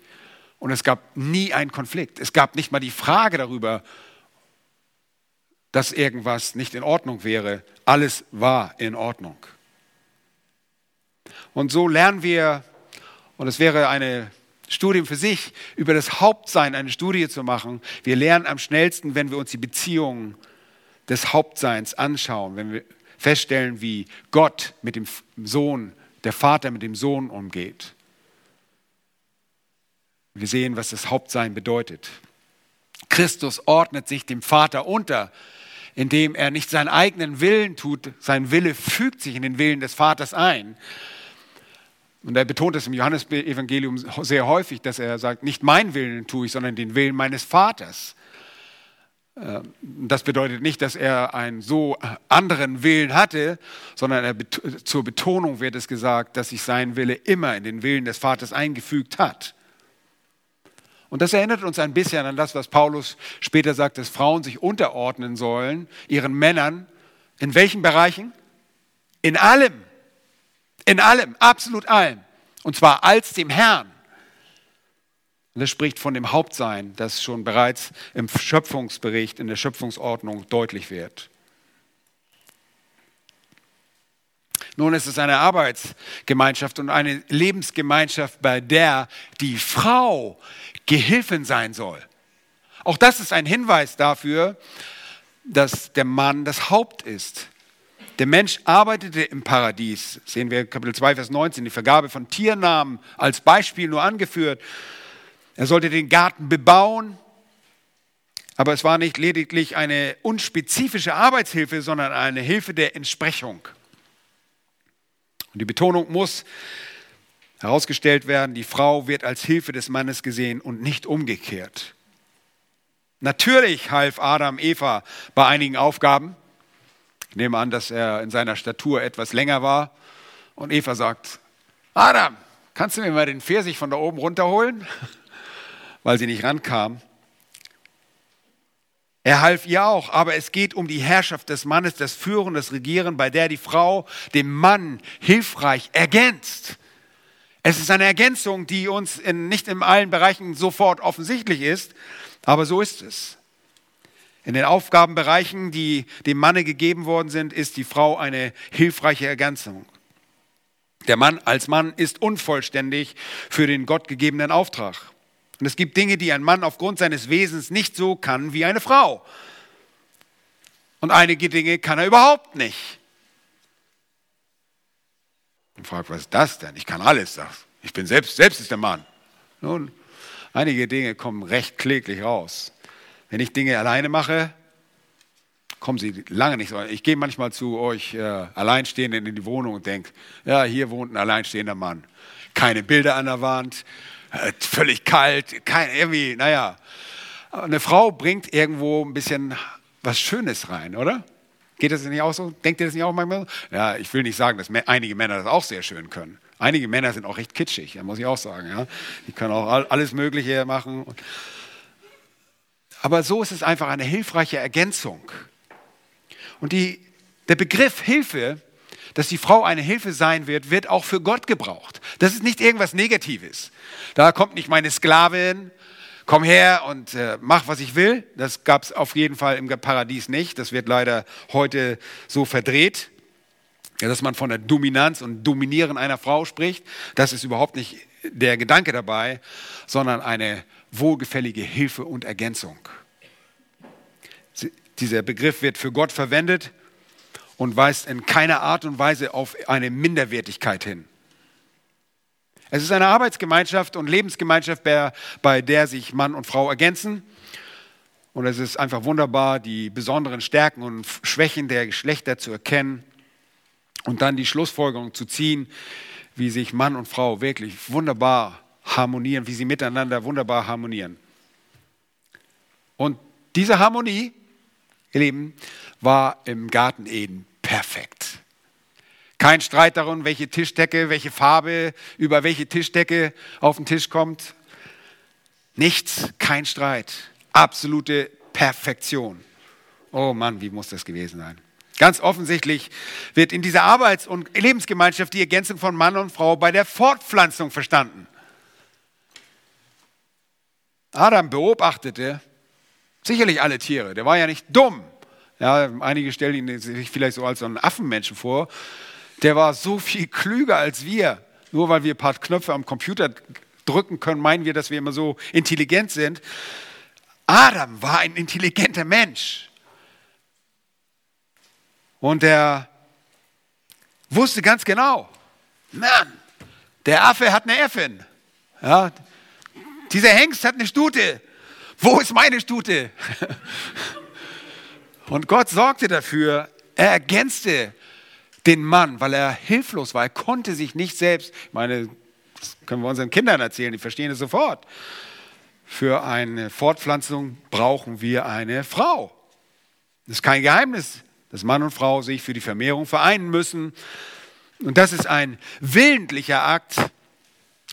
und es gab nie einen Konflikt. Es gab nicht mal die Frage darüber, dass irgendwas nicht in Ordnung wäre. Alles war in Ordnung. Und so lernen wir und es wäre eine Studium für sich, über das Hauptsein eine Studie zu machen. Wir lernen am schnellsten, wenn wir uns die Beziehungen des Hauptseins anschauen, wenn wir feststellen, wie Gott mit dem Sohn, der Vater mit dem Sohn umgeht. Wir sehen, was das Hauptsein bedeutet. Christus ordnet sich dem Vater unter, indem er nicht seinen eigenen Willen tut, sein Wille fügt sich in den Willen des Vaters ein, und er betont es im Johannesevangelium sehr häufig, dass er sagt, nicht mein Willen tue ich, sondern den Willen meines Vaters. Ähm, das bedeutet nicht, dass er einen so anderen Willen hatte, sondern er, zur Betonung wird es gesagt, dass sich sein Wille immer in den Willen des Vaters eingefügt hat. Und das erinnert uns ein bisschen an das, was Paulus später sagt, dass Frauen sich unterordnen sollen, ihren Männern. In welchen Bereichen? In allem. In allem, absolut allem. Und zwar als dem Herrn. Und das spricht von dem Hauptsein, das schon bereits im Schöpfungsbericht, in der Schöpfungsordnung deutlich wird. Nun ist es eine Arbeitsgemeinschaft und eine Lebensgemeinschaft, bei der die Frau Gehilfin sein soll. Auch das ist ein Hinweis dafür, dass der Mann das Haupt ist. Der Mensch arbeitete im Paradies, sehen wir Kapitel 2, Vers 19, die Vergabe von Tiernamen als Beispiel nur angeführt. Er sollte den Garten bebauen, aber es war nicht lediglich eine unspezifische Arbeitshilfe, sondern eine Hilfe der Entsprechung. Und die Betonung muss herausgestellt werden, die Frau wird als Hilfe des Mannes gesehen und nicht umgekehrt. Natürlich half Adam Eva bei einigen Aufgaben, ich nehme an, dass er in seiner Statur etwas länger war. Und Eva sagt, Adam, kannst du mir mal den Pfirsich von da oben runterholen? [laughs] Weil sie nicht rankam. Er half ihr auch, aber es geht um die Herrschaft des Mannes, das Führen, das Regieren, bei der die Frau dem Mann hilfreich ergänzt. Es ist eine Ergänzung, die uns in, nicht in allen Bereichen sofort offensichtlich ist, aber so ist es. In den Aufgabenbereichen, die dem Manne gegeben worden sind, ist die Frau eine hilfreiche Ergänzung. Der Mann als Mann ist unvollständig für den Gott gegebenen Auftrag. Und es gibt Dinge, die ein Mann aufgrund seines Wesens nicht so kann wie eine Frau. Und einige Dinge kann er überhaupt nicht. Und fragt, was ist das denn? Ich kann alles, sagst Ich bin selbst, selbst ist der Mann. Nun, einige Dinge kommen recht kläglich raus. Wenn ich Dinge alleine mache, kommen Sie lange nicht so. Ich gehe manchmal zu euch äh, Alleinstehenden in die Wohnung und denke, ja, hier wohnt ein alleinstehender Mann. Keine Bilder an der Wand, äh, völlig kalt, kein, irgendwie, naja. Eine Frau bringt irgendwo ein bisschen was Schönes rein, oder? Geht das nicht auch so? Denkt ihr das nicht auch manchmal? Ja, ich will nicht sagen, dass einige Männer das auch sehr schön können. Einige Männer sind auch recht kitschig, muss ich auch sagen. Ja? Die können auch alles Mögliche machen. Aber so ist es einfach eine hilfreiche Ergänzung. Und die, der Begriff Hilfe, dass die Frau eine Hilfe sein wird, wird auch für Gott gebraucht. Das ist nicht irgendwas Negatives. Da kommt nicht meine Sklavin, komm her und äh, mach, was ich will. Das gab es auf jeden Fall im Paradies nicht. Das wird leider heute so verdreht, dass man von der Dominanz und Dominieren einer Frau spricht. Das ist überhaupt nicht der Gedanke dabei, sondern eine wohlgefällige Hilfe und Ergänzung. Dieser Begriff wird für Gott verwendet und weist in keiner Art und Weise auf eine Minderwertigkeit hin. Es ist eine Arbeitsgemeinschaft und Lebensgemeinschaft, bei der sich Mann und Frau ergänzen. Und es ist einfach wunderbar, die besonderen Stärken und Schwächen der Geschlechter zu erkennen und dann die Schlussfolgerung zu ziehen, wie sich Mann und Frau wirklich wunderbar harmonieren, wie sie miteinander wunderbar harmonieren. Und diese Harmonie, ihr Lieben, war im Garten Eden perfekt. Kein Streit darum, welche Tischdecke, welche Farbe, über welche Tischdecke auf den Tisch kommt. Nichts, kein Streit. Absolute Perfektion. Oh Mann, wie muss das gewesen sein? Ganz offensichtlich wird in dieser Arbeits- und Lebensgemeinschaft die Ergänzung von Mann und Frau bei der Fortpflanzung verstanden. Adam beobachtete sicherlich alle Tiere. Der war ja nicht dumm. Ja, einige stellen ihn sich vielleicht so als so einen Affenmenschen vor. Der war so viel klüger als wir. Nur weil wir ein paar Knöpfe am Computer drücken können, meinen wir, dass wir immer so intelligent sind. Adam war ein intelligenter Mensch. Und er wusste ganz genau, Mann, der Affe hat eine Äffin. Ja, dieser Hengst hat eine Stute. Wo ist meine Stute? [laughs] Und Gott sorgte dafür, er ergänzte den Mann, weil er hilflos war. Er konnte sich nicht selbst, ich meine, das können wir unseren Kindern erzählen, die verstehen es sofort. Für eine Fortpflanzung brauchen wir eine Frau. Das ist kein Geheimnis, dass Mann und Frau sich für die Vermehrung vereinen müssen. Und das ist ein willentlicher Akt,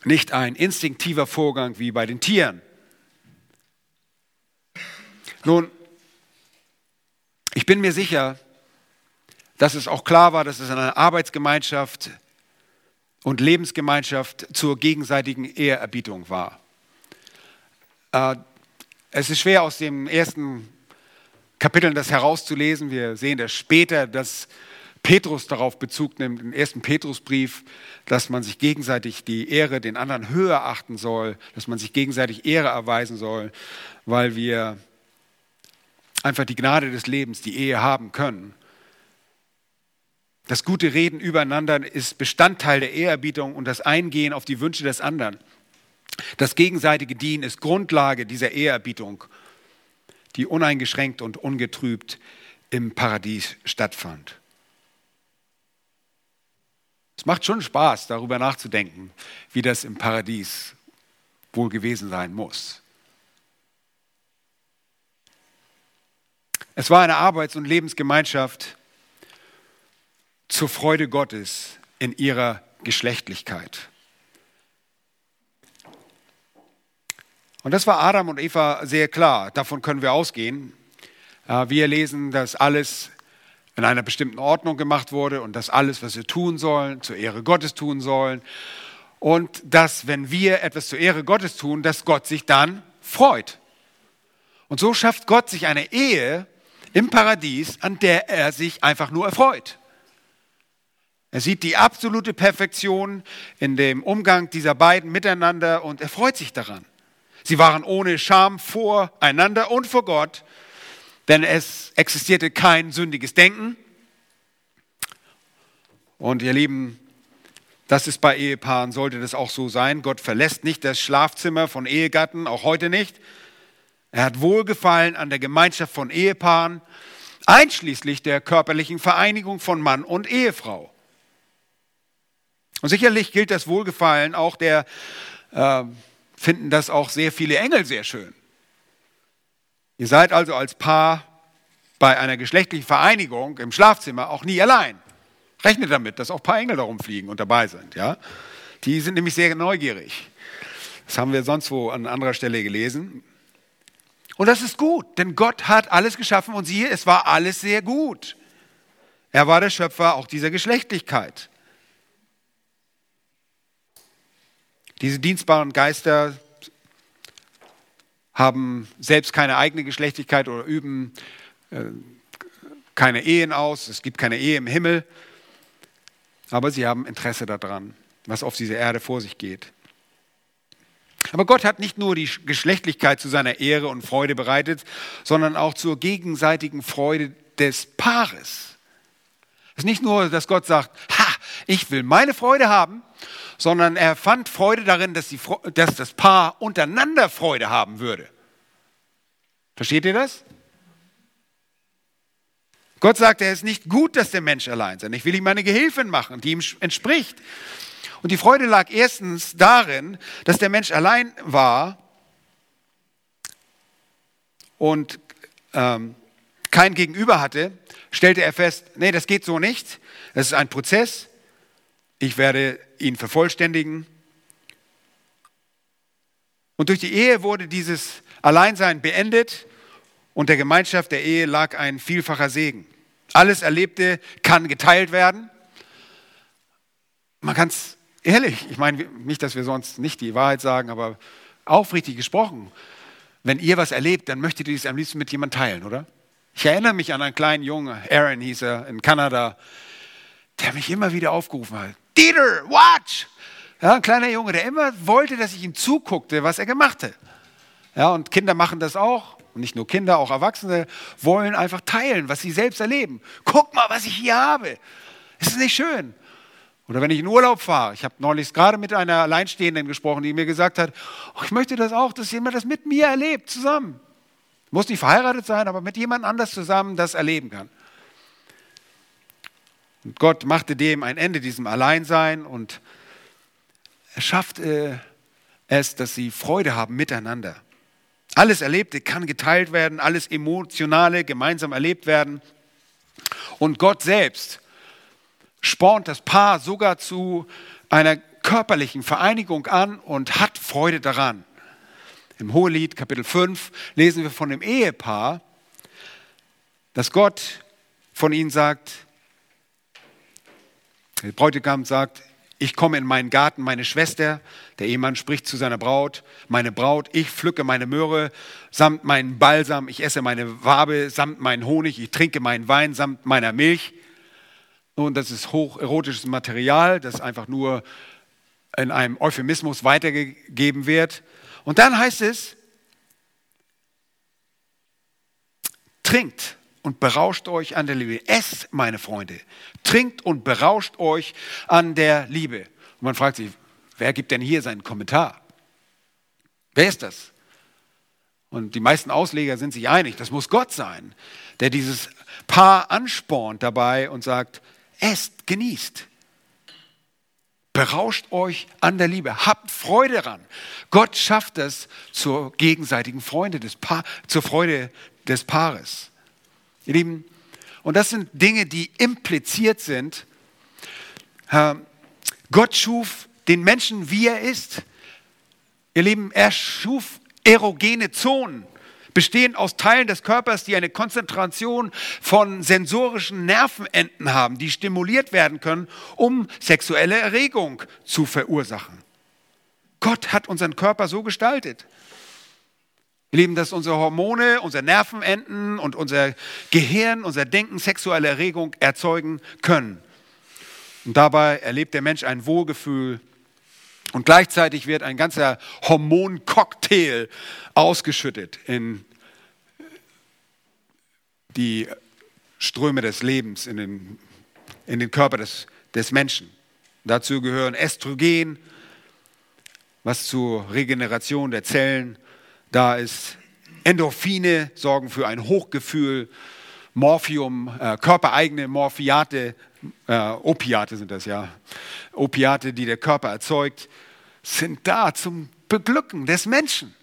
nicht ein instinktiver Vorgang wie bei den Tieren. Nun, ich bin mir sicher, dass es auch klar war, dass es eine Arbeitsgemeinschaft und Lebensgemeinschaft zur gegenseitigen Ehrerbietung war. Äh, es ist schwer aus den ersten Kapiteln das herauszulesen. Wir sehen das später, dass Petrus darauf Bezug nimmt, im ersten Petrusbrief, dass man sich gegenseitig die Ehre den anderen höher achten soll, dass man sich gegenseitig Ehre erweisen soll, weil wir einfach die Gnade des Lebens, die Ehe haben können. Das gute Reden übereinander ist Bestandteil der Ehrerbietung und das Eingehen auf die Wünsche des anderen. Das gegenseitige Dienen ist Grundlage dieser Ehrerbietung, die uneingeschränkt und ungetrübt im Paradies stattfand. Es macht schon Spaß, darüber nachzudenken, wie das im Paradies wohl gewesen sein muss. Es war eine Arbeits- und Lebensgemeinschaft zur Freude Gottes in ihrer Geschlechtlichkeit. Und das war Adam und Eva sehr klar. Davon können wir ausgehen. Äh, wir lesen, dass alles in einer bestimmten Ordnung gemacht wurde und dass alles, was wir tun sollen, zur Ehre Gottes tun sollen. Und dass, wenn wir etwas zur Ehre Gottes tun, dass Gott sich dann freut. Und so schafft Gott sich eine Ehe, im Paradies, an der er sich einfach nur erfreut. Er sieht die absolute Perfektion in dem Umgang dieser beiden miteinander und er freut sich daran. Sie waren ohne Scham voreinander und vor Gott, denn es existierte kein sündiges Denken. Und ihr Lieben, das ist bei Ehepaaren, sollte das auch so sein. Gott verlässt nicht das Schlafzimmer von Ehegatten, auch heute nicht. Er hat Wohlgefallen an der Gemeinschaft von Ehepaaren einschließlich der körperlichen Vereinigung von Mann und Ehefrau. Und sicherlich gilt das Wohlgefallen auch der, äh, finden das auch sehr viele Engel sehr schön. Ihr seid also als Paar bei einer geschlechtlichen Vereinigung im Schlafzimmer auch nie allein. Rechnet damit, dass auch ein paar Engel darum fliegen und dabei sind. Ja? Die sind nämlich sehr neugierig. Das haben wir sonst wo an anderer Stelle gelesen. Und das ist gut, denn Gott hat alles geschaffen und siehe, es war alles sehr gut. Er war der Schöpfer auch dieser Geschlechtlichkeit. Diese dienstbaren Geister haben selbst keine eigene Geschlechtlichkeit oder üben äh, keine Ehen aus. Es gibt keine Ehe im Himmel. Aber sie haben Interesse daran, was auf dieser Erde vor sich geht. Aber Gott hat nicht nur die Geschlechtlichkeit zu seiner Ehre und Freude bereitet, sondern auch zur gegenseitigen Freude des Paares. Es ist nicht nur, dass Gott sagt, ha, ich will meine Freude haben, sondern er fand Freude darin, dass, die, dass das Paar untereinander Freude haben würde. Versteht ihr das? Gott sagt, er ist nicht gut, dass der Mensch allein sei. Ich will ihm eine Gehilfin machen, die ihm entspricht. Und die Freude lag erstens darin, dass der Mensch allein war und ähm, kein Gegenüber hatte, stellte er fest, nee, das geht so nicht. Das ist ein Prozess. Ich werde ihn vervollständigen. Und durch die Ehe wurde dieses Alleinsein beendet und der Gemeinschaft der Ehe lag ein vielfacher Segen. Alles Erlebte kann geteilt werden. Man kann es ehrlich, ich meine nicht, dass wir sonst nicht die Wahrheit sagen, aber aufrichtig gesprochen, wenn ihr was erlebt, dann möchtet ihr es am liebsten mit jemandem teilen, oder? Ich erinnere mich an einen kleinen Jungen, Aaron hieß er, in Kanada, der mich immer wieder aufgerufen hat. Dieter, watch! Ja, ein kleiner Junge, der immer wollte, dass ich ihm zuguckte, was er gemacht hat. Ja, und Kinder machen das auch. Und nicht nur Kinder, auch Erwachsene wollen einfach teilen, was sie selbst erleben. Guck mal, was ich hier habe. Ist es nicht schön? Oder wenn ich in Urlaub fahre. Ich habe neulich gerade mit einer Alleinstehenden gesprochen, die mir gesagt hat, oh, ich möchte das auch, dass jemand das mit mir erlebt, zusammen. Muss nicht verheiratet sein, aber mit jemand anders zusammen das erleben kann. Und Gott machte dem ein Ende, diesem Alleinsein und er schafft äh, es, dass sie Freude haben miteinander. Alles Erlebte kann geteilt werden, alles Emotionale gemeinsam erlebt werden. Und Gott selbst spornt das Paar sogar zu einer körperlichen Vereinigung an und hat Freude daran. Im Hohelied Kapitel 5 lesen wir von dem Ehepaar, dass Gott von ihnen sagt, der Bräutigam sagt, ich komme in meinen Garten, meine Schwester, der Ehemann spricht zu seiner Braut, meine Braut, ich pflücke meine Möhre samt meinen Balsam, ich esse meine Wabe samt meinen Honig, ich trinke meinen Wein samt meiner Milch. Nun, das ist hocherotisches Material, das einfach nur in einem Euphemismus weitergegeben wird. Und dann heißt es, trinkt und berauscht euch an der Liebe. Esst, meine Freunde, trinkt und berauscht euch an der Liebe. Und man fragt sich, wer gibt denn hier seinen Kommentar? Wer ist das? Und die meisten Ausleger sind sich einig, das muss Gott sein, der dieses Paar anspornt dabei und sagt, esst, genießt. Berauscht euch an der Liebe, habt Freude daran. Gott schafft es zur gegenseitigen Freude des pa zur Freude des Paares. Ihr Lieben, und das sind Dinge, die impliziert sind. Gott schuf den Menschen, wie er ist. Ihr Lieben, er schuf erogene Zonen, bestehend aus Teilen des Körpers, die eine Konzentration von sensorischen Nervenenden haben, die stimuliert werden können, um sexuelle Erregung zu verursachen. Gott hat unseren Körper so gestaltet. Wir Lieben, dass unsere Hormone, unsere Nervenenden und unser Gehirn, unser Denken sexuelle Erregung erzeugen können. Und dabei erlebt der Mensch ein Wohlgefühl und gleichzeitig wird ein ganzer Hormoncocktail ausgeschüttet in die Ströme des Lebens, in den, in den Körper des, des Menschen. Dazu gehören Östrogen, was zur Regeneration der Zellen da ist Endorphine sorgen für ein Hochgefühl Morphium, äh, körpereigene Morphiate, äh, Opiate sind das ja, Opiate, die der Körper erzeugt, sind da zum Beglücken des Menschen.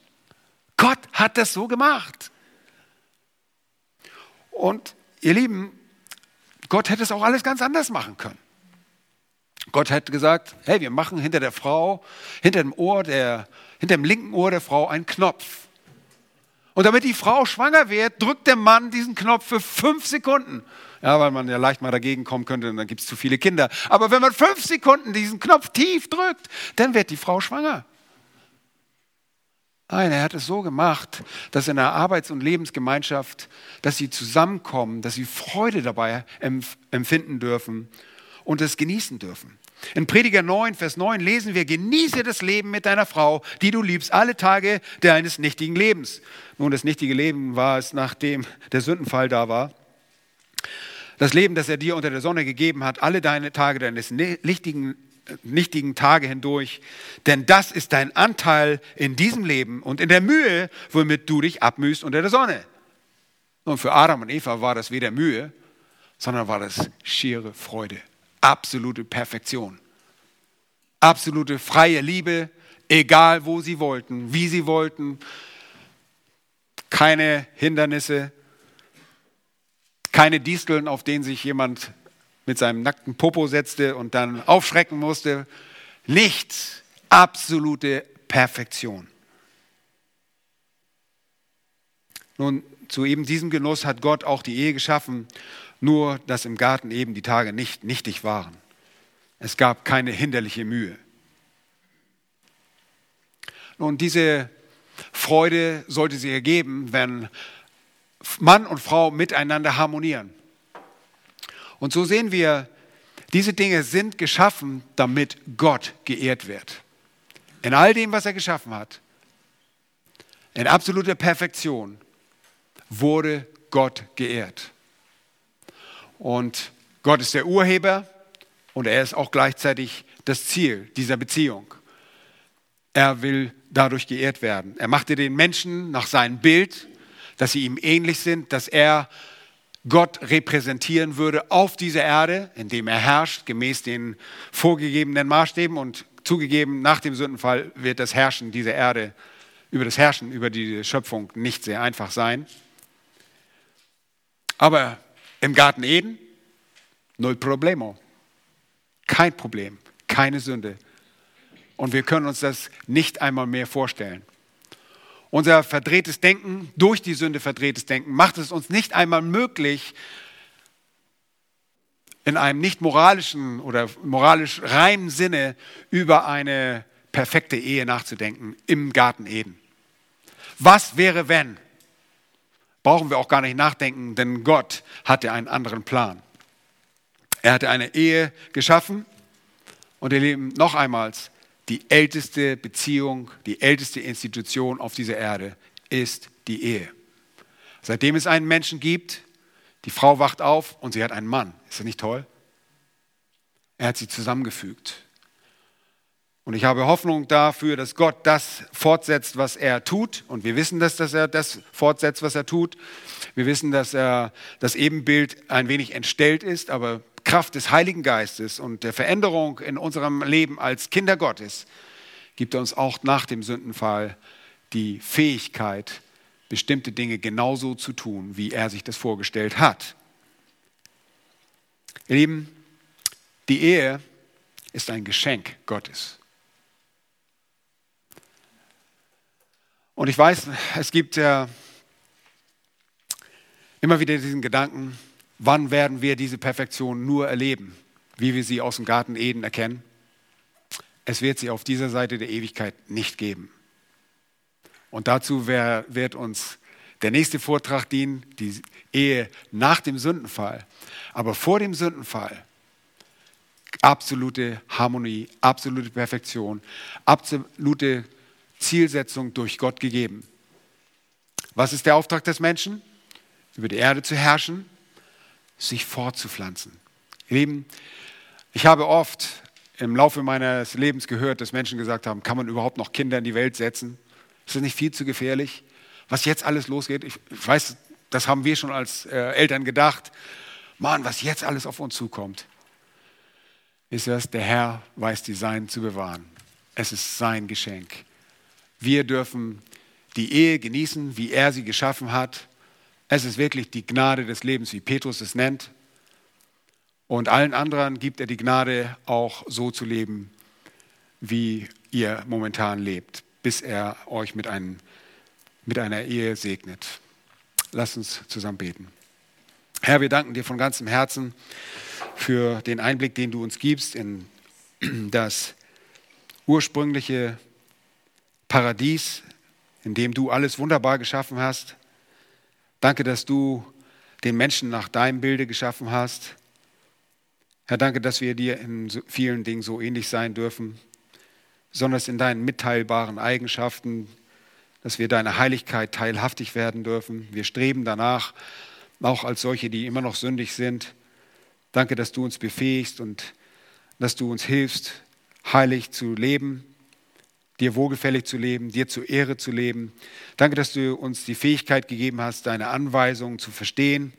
Gott hat das so gemacht. Und ihr Lieben, Gott hätte es auch alles ganz anders machen können. Gott hätte gesagt, hey, wir machen hinter der Frau, hinter dem Ohr der, hinter dem linken Ohr der Frau einen Knopf. Und damit die Frau schwanger wird, drückt der Mann diesen Knopf für fünf Sekunden. Ja, weil man ja leicht mal dagegen kommen könnte und dann gibt es zu viele Kinder. Aber wenn man fünf Sekunden diesen Knopf tief drückt, dann wird die Frau schwanger. Nein, er hat es so gemacht, dass in der Arbeits- und Lebensgemeinschaft, dass sie zusammenkommen, dass sie Freude dabei empfinden dürfen und es genießen dürfen. In Prediger 9, Vers 9 lesen wir, genieße das Leben mit deiner Frau, die du liebst, alle Tage deines nichtigen Lebens. Nun, das nichtige Leben war es, nachdem der Sündenfall da war. Das Leben, das er dir unter der Sonne gegeben hat, alle deine Tage deines nichtigen, nichtigen Tage hindurch. Denn das ist dein Anteil in diesem Leben und in der Mühe, womit du dich abmühst unter der Sonne. Und für Adam und Eva war das weder Mühe, sondern war das schiere Freude absolute Perfektion. Absolute freie Liebe, egal wo sie wollten, wie sie wollten. Keine Hindernisse, keine Disteln, auf denen sich jemand mit seinem nackten Popo setzte und dann aufschrecken musste. Nichts. Absolute Perfektion. Nun, zu eben diesem Genuss hat Gott auch die Ehe geschaffen nur dass im Garten eben die Tage nicht nichtig waren. Es gab keine hinderliche Mühe. Nun, diese Freude sollte sich ergeben, wenn Mann und Frau miteinander harmonieren. Und so sehen wir, diese Dinge sind geschaffen, damit Gott geehrt wird. In all dem, was er geschaffen hat, in absoluter Perfektion, wurde Gott geehrt. Und Gott ist der Urheber und er ist auch gleichzeitig das Ziel dieser Beziehung. Er will dadurch geehrt werden. Er machte den Menschen nach seinem Bild, dass sie ihm ähnlich sind, dass er Gott repräsentieren würde auf dieser Erde, indem er herrscht, gemäß den vorgegebenen Maßstäben und zugegeben, nach dem Sündenfall wird das Herrschen dieser Erde, über das Herrschen über die Schöpfung nicht sehr einfach sein. Aber im Garten Eden, null Problemo. Kein Problem, keine Sünde. Und wir können uns das nicht einmal mehr vorstellen. Unser verdrehtes Denken, durch die Sünde verdrehtes Denken, macht es uns nicht einmal möglich, in einem nicht moralischen oder moralisch reinen Sinne über eine perfekte Ehe nachzudenken im Garten Eden. Was wäre, wenn? Brauchen wir auch gar nicht nachdenken, denn Gott hatte einen anderen Plan. Er hatte eine Ehe geschaffen und ihr Lieben, noch einmal, die älteste Beziehung, die älteste Institution auf dieser Erde ist die Ehe. Seitdem es einen Menschen gibt, die Frau wacht auf und sie hat einen Mann. Ist das nicht toll? Er hat sie zusammengefügt. Und ich habe Hoffnung dafür, dass Gott das fortsetzt, was er tut. Und wir wissen, dass, dass er das fortsetzt, was er tut. Wir wissen, dass er das Ebenbild ein wenig entstellt ist, aber Kraft des Heiligen Geistes und der Veränderung in unserem Leben als Kinder Gottes gibt er uns auch nach dem Sündenfall die Fähigkeit, bestimmte Dinge genauso zu tun, wie er sich das vorgestellt hat. Ihr Lieben, die Ehe ist ein Geschenk Gottes. Und ich weiß, es gibt ja immer wieder diesen Gedanken, wann werden wir diese Perfektion nur erleben, wie wir sie aus dem Garten Eden erkennen? Es wird sie auf dieser Seite der Ewigkeit nicht geben. Und dazu wird uns der nächste Vortrag dienen, die Ehe nach dem Sündenfall. Aber vor dem Sündenfall absolute Harmonie, absolute Perfektion, absolute Zielsetzung durch Gott gegeben. Was ist der Auftrag des Menschen? Über die Erde zu herrschen, sich fortzupflanzen. Ihr Lieben, ich habe oft im Laufe meines Lebens gehört, dass Menschen gesagt haben, kann man überhaupt noch Kinder in die Welt setzen? Ist das nicht viel zu gefährlich? Was jetzt alles losgeht, ich weiß, Das haben wir schon als äh, Eltern gedacht. Mann, was jetzt alles auf uns zukommt. Ist das, der Herr weiß die Sein zu bewahren. Es ist sein Geschenk. Wir dürfen die Ehe genießen, wie er sie geschaffen hat. Es ist wirklich die Gnade des Lebens, wie Petrus es nennt. Und allen anderen gibt er die Gnade, auch so zu leben, wie ihr momentan lebt, bis er euch mit, einem, mit einer Ehe segnet. Lasst uns zusammen beten. Herr, wir danken dir von ganzem Herzen für den Einblick, den du uns gibst in das ursprüngliche Paradies, in dem du alles wunderbar geschaffen hast. Danke, dass du den Menschen nach deinem Bilde geschaffen hast. Herr, danke, dass wir dir in vielen Dingen so ähnlich sein dürfen, besonders in deinen mitteilbaren Eigenschaften, dass wir deiner Heiligkeit teilhaftig werden dürfen. Wir streben danach, auch als solche, die immer noch sündig sind. Danke, dass du uns befähigst und dass du uns hilfst, heilig zu leben, dir wohlgefällig zu leben, dir zur Ehre zu leben. Danke, dass du uns die Fähigkeit gegeben hast, deine Anweisungen zu verstehen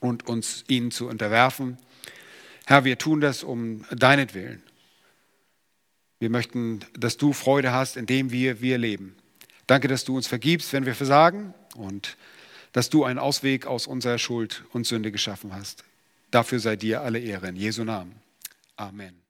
und uns ihnen zu unterwerfen. Herr, wir tun das um deinetwillen. Wir möchten, dass du Freude hast, indem wir, wir leben. Danke, dass du uns vergibst, wenn wir versagen und dass du einen Ausweg aus unserer Schuld und Sünde geschaffen hast. Dafür sei dir alle Ehre in Jesu Namen. Amen.